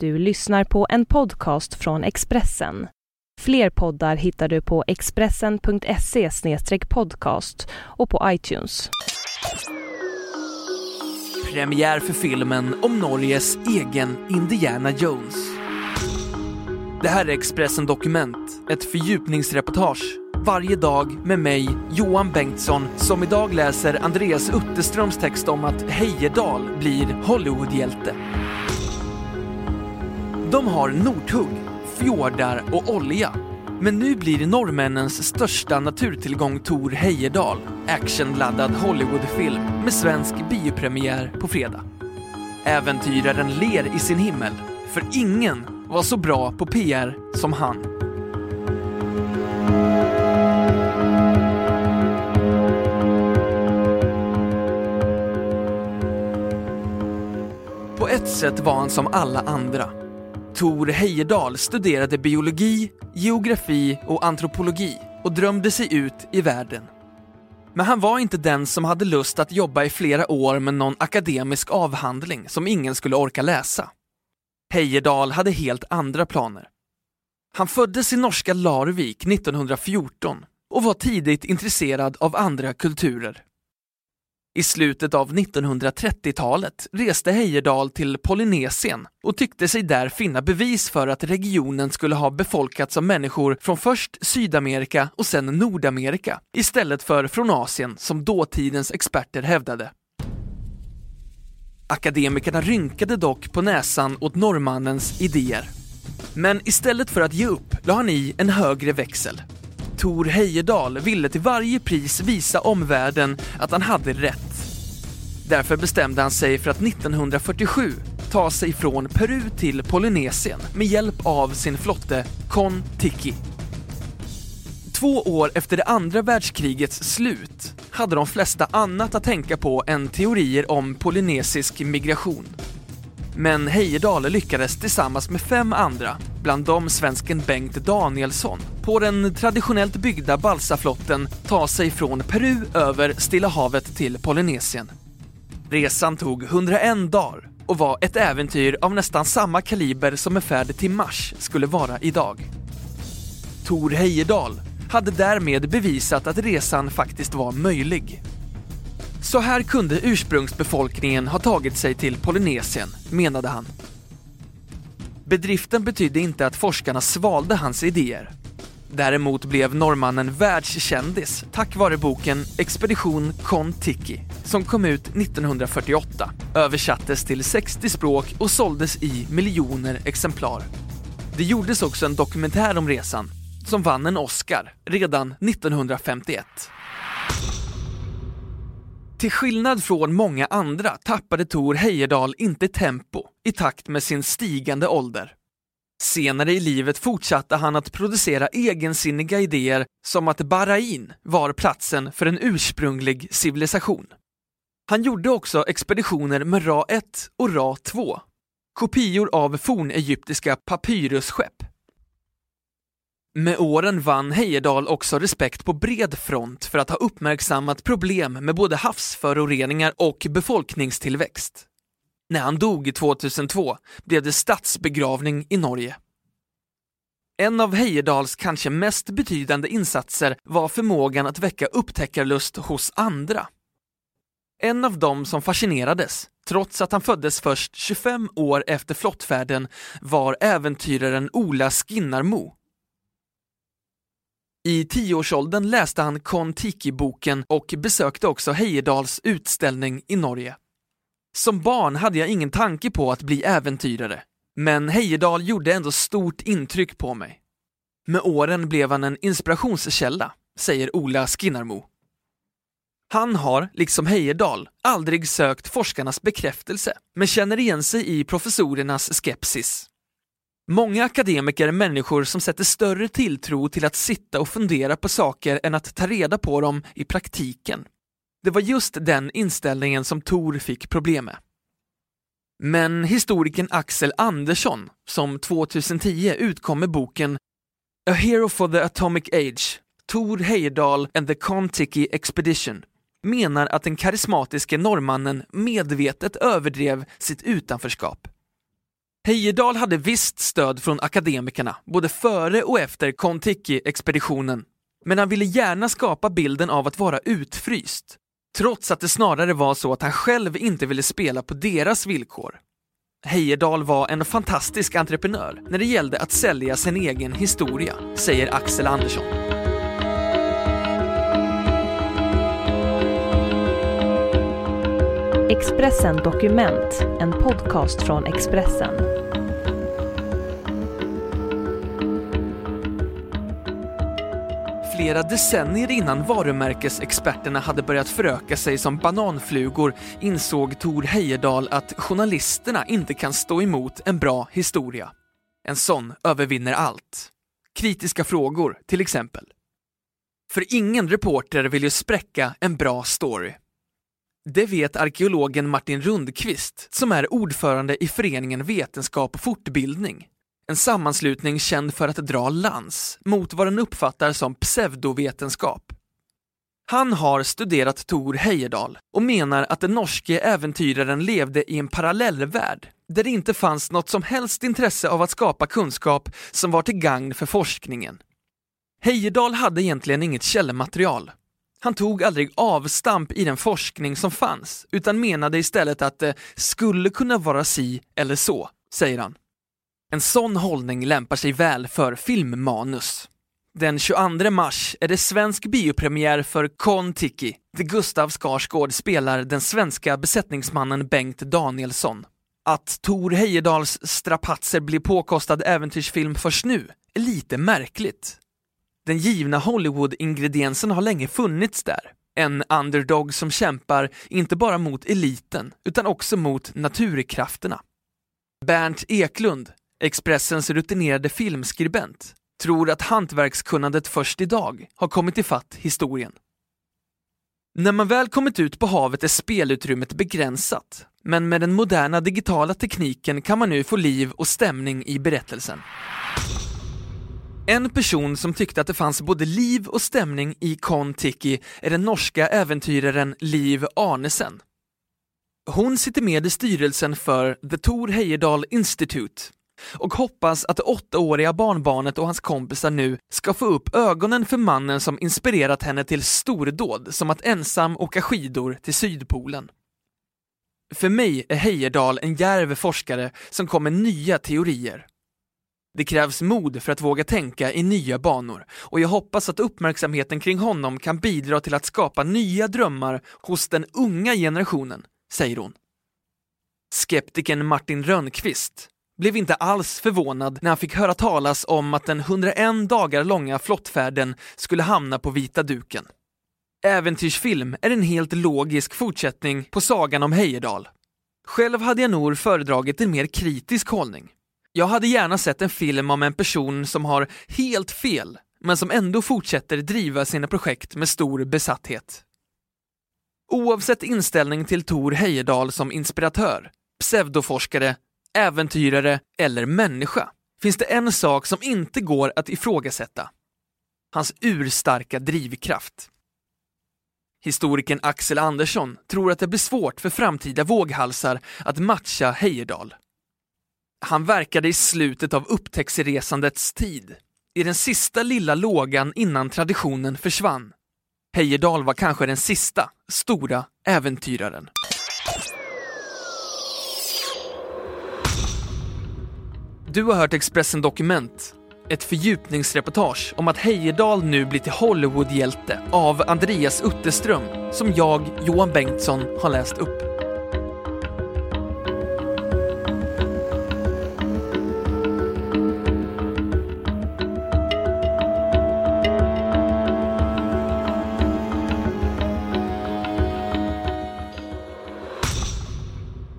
Du lyssnar på en podcast från Expressen. Fler poddar hittar du på expressen.se podcast och på iTunes. Premiär för filmen om Norges egen Indiana Jones. Det här är Expressen Dokument, ett fördjupningsreportage varje dag med mig, Johan Bengtsson, som idag läser Andreas Utterströms text om att Heyerdahl blir Hollywoodhjälte. De har Nordhugg, fjordar och olja. Men nu blir norrmännens största naturtillgång Tor Heyerdahl actionladdad Hollywoodfilm med svensk biopremiär på fredag. Äventyraren ler i sin himmel, för ingen var så bra på PR som han. På ett sätt var han som alla andra. Tor Heyerdahl studerade biologi, geografi och antropologi och drömde sig ut i världen. Men han var inte den som hade lust att jobba i flera år med någon akademisk avhandling som ingen skulle orka läsa. Heyerdahl hade helt andra planer. Han föddes i norska Larvik 1914 och var tidigt intresserad av andra kulturer. I slutet av 1930-talet reste Heyerdahl till Polynesien och tyckte sig där finna bevis för att regionen skulle ha befolkats av människor från först Sydamerika och sen Nordamerika istället för från Asien som dåtidens experter hävdade. Akademikerna rynkade dock på näsan åt norrmannens idéer. Men istället för att ge upp la han i en högre växel. Tor Heyerdahl ville till varje pris visa omvärlden att han hade rätt. Därför bestämde han sig för att 1947 ta sig från Peru till Polynesien med hjälp av sin flotte Kon-Tiki. Två år efter det andra världskrigets slut hade de flesta annat att tänka på än teorier om polynesisk migration. Men Heyerdahl lyckades tillsammans med fem andra, bland dem svensken Bengt Danielsson, på den traditionellt byggda balsaflotten ta sig från Peru över Stilla havet till Polynesien. Resan tog 101 dagar och var ett äventyr av nästan samma kaliber som en färd till Mars skulle vara idag. Tor Heyerdahl hade därmed bevisat att resan faktiskt var möjlig. Så här kunde ursprungsbefolkningen ha tagit sig till Polynesien, menade han. Bedriften betydde inte att forskarna svalde hans idéer. Däremot blev norrmannen världskändis tack vare boken Expedition Kon-Tiki som kom ut 1948, översattes till 60 språk och såldes i miljoner exemplar. Det gjordes också en dokumentär om resan som vann en Oscar redan 1951. Till skillnad från många andra tappade Tor Heyerdahl inte tempo i takt med sin stigande ålder. Senare i livet fortsatte han att producera egensinniga idéer som att Bahrain var platsen för en ursprunglig civilisation. Han gjorde också expeditioner med Ra 1 och Ra 2, kopior av fornegyptiska papyrusskepp. Med åren vann Heyerdahl också respekt på bred front för att ha uppmärksammat problem med både havsföroreningar och befolkningstillväxt. När han dog 2002 blev det statsbegravning i Norge. En av Heyerdahls kanske mest betydande insatser var förmågan att väcka upptäckarlust hos andra. En av dem som fascinerades, trots att han föddes först 25 år efter flottfärden, var äventyraren Ola Skinnarmo. I tioårsåldern läste han Kon-Tiki-boken och besökte också Heyerdahls utställning i Norge. Som barn hade jag ingen tanke på att bli äventyrare, men Heyerdahl gjorde ändå stort intryck på mig. Med åren blev han en inspirationskälla, säger Ola Skinnarmo. Han har, liksom Heyerdahl, aldrig sökt forskarnas bekräftelse, men känner igen sig i professorernas skepsis. Många akademiker är människor som sätter större tilltro till att sitta och fundera på saker än att ta reda på dem i praktiken. Det var just den inställningen som Tor fick problem med. Men historikern Axel Andersson, som 2010 utkom med boken A Hero for the Atomic Age, Tor Heyerdahl and the Kon-Tiki Expedition, menar att den karismatiske norrmannen medvetet överdrev sitt utanförskap. Heyerdahl hade visst stöd från akademikerna, både före och efter Kontiki-expeditionen. Men han ville gärna skapa bilden av att vara utfryst, trots att det snarare var så att han själv inte ville spela på deras villkor. Heyerdahl var en fantastisk entreprenör när det gällde att sälja sin egen historia, säger Axel Andersson. Expressen Dokument, en podcast från Expressen. Flera decennier innan varumärkesexperterna hade börjat föröka sig som bananflugor insåg Tor Heyerdahl att journalisterna inte kan stå emot en bra historia. En sån övervinner allt. Kritiska frågor, till exempel. För ingen reporter vill ju spräcka en bra story. Det vet arkeologen Martin Rundqvist, som är ordförande i föreningen Vetenskap och fortbildning. En sammanslutning känd för att dra lans mot vad den uppfattar som pseudovetenskap. Han har studerat Tor Heyerdahl och menar att den norske äventyraren levde i en parallellvärld där det inte fanns något som helst intresse av att skapa kunskap som var till gagn för forskningen. Heyerdahl hade egentligen inget källmaterial. Han tog aldrig avstamp i den forskning som fanns, utan menade istället att det skulle kunna vara si eller så, säger han. En sån hållning lämpar sig väl för filmmanus. Den 22 mars är det svensk biopremiär för Kon-Tiki, där Gustav Skarsgård spelar den svenska besättningsmannen Bengt Danielsson. Att Tor Heyerdahls strapatser blir påkostad äventyrsfilm först nu är lite märkligt. Den givna Hollywood-ingrediensen har länge funnits där. En underdog som kämpar inte bara mot eliten, utan också mot naturkrafterna. Bernt Eklund, Expressens rutinerade filmskribent, tror att hantverkskunnandet först idag har kommit ifatt historien. När man väl kommit ut på havet är spelutrymmet begränsat, men med den moderna digitala tekniken kan man nu få liv och stämning i berättelsen. En person som tyckte att det fanns både liv och stämning i Kon-Tiki är den norska äventyraren Liv Arnesen. Hon sitter med i styrelsen för The Tor Heyerdahl Institute och hoppas att det åttaåriga barnbarnet och hans kompisar nu ska få upp ögonen för mannen som inspirerat henne till stordåd som att ensam åka skidor till Sydpolen. För mig är Heyerdahl en djärv forskare som kommer nya teorier. Det krävs mod för att våga tänka i nya banor och jag hoppas att uppmärksamheten kring honom kan bidra till att skapa nya drömmar hos den unga generationen, säger hon. Skeptikern Martin Rönnqvist blev inte alls förvånad när han fick höra talas om att den 101 dagar långa flottfärden skulle hamna på vita duken. Äventyrsfilm är en helt logisk fortsättning på sagan om Heyerdahl. Själv hade jag nog föredragit en mer kritisk hållning. Jag hade gärna sett en film om en person som har helt fel, men som ändå fortsätter driva sina projekt med stor besatthet. Oavsett inställning till Tor Heyerdahl som inspiratör, pseudoforskare, äventyrare eller människa finns det en sak som inte går att ifrågasätta. Hans urstarka drivkraft. Historikern Axel Andersson tror att det blir svårt för framtida våghalsar att matcha Heyerdahl. Han verkade i slutet av upptäcktsresandets tid, i den sista lilla lågan innan traditionen försvann. Heyerdahl var kanske den sista stora äventyraren. Du har hört Expressen Dokument, ett fördjupningsreportage om att Heyerdahl nu blir till Hollywoodhjälte av Andreas Utterström, som jag, Johan Bengtsson, har läst upp.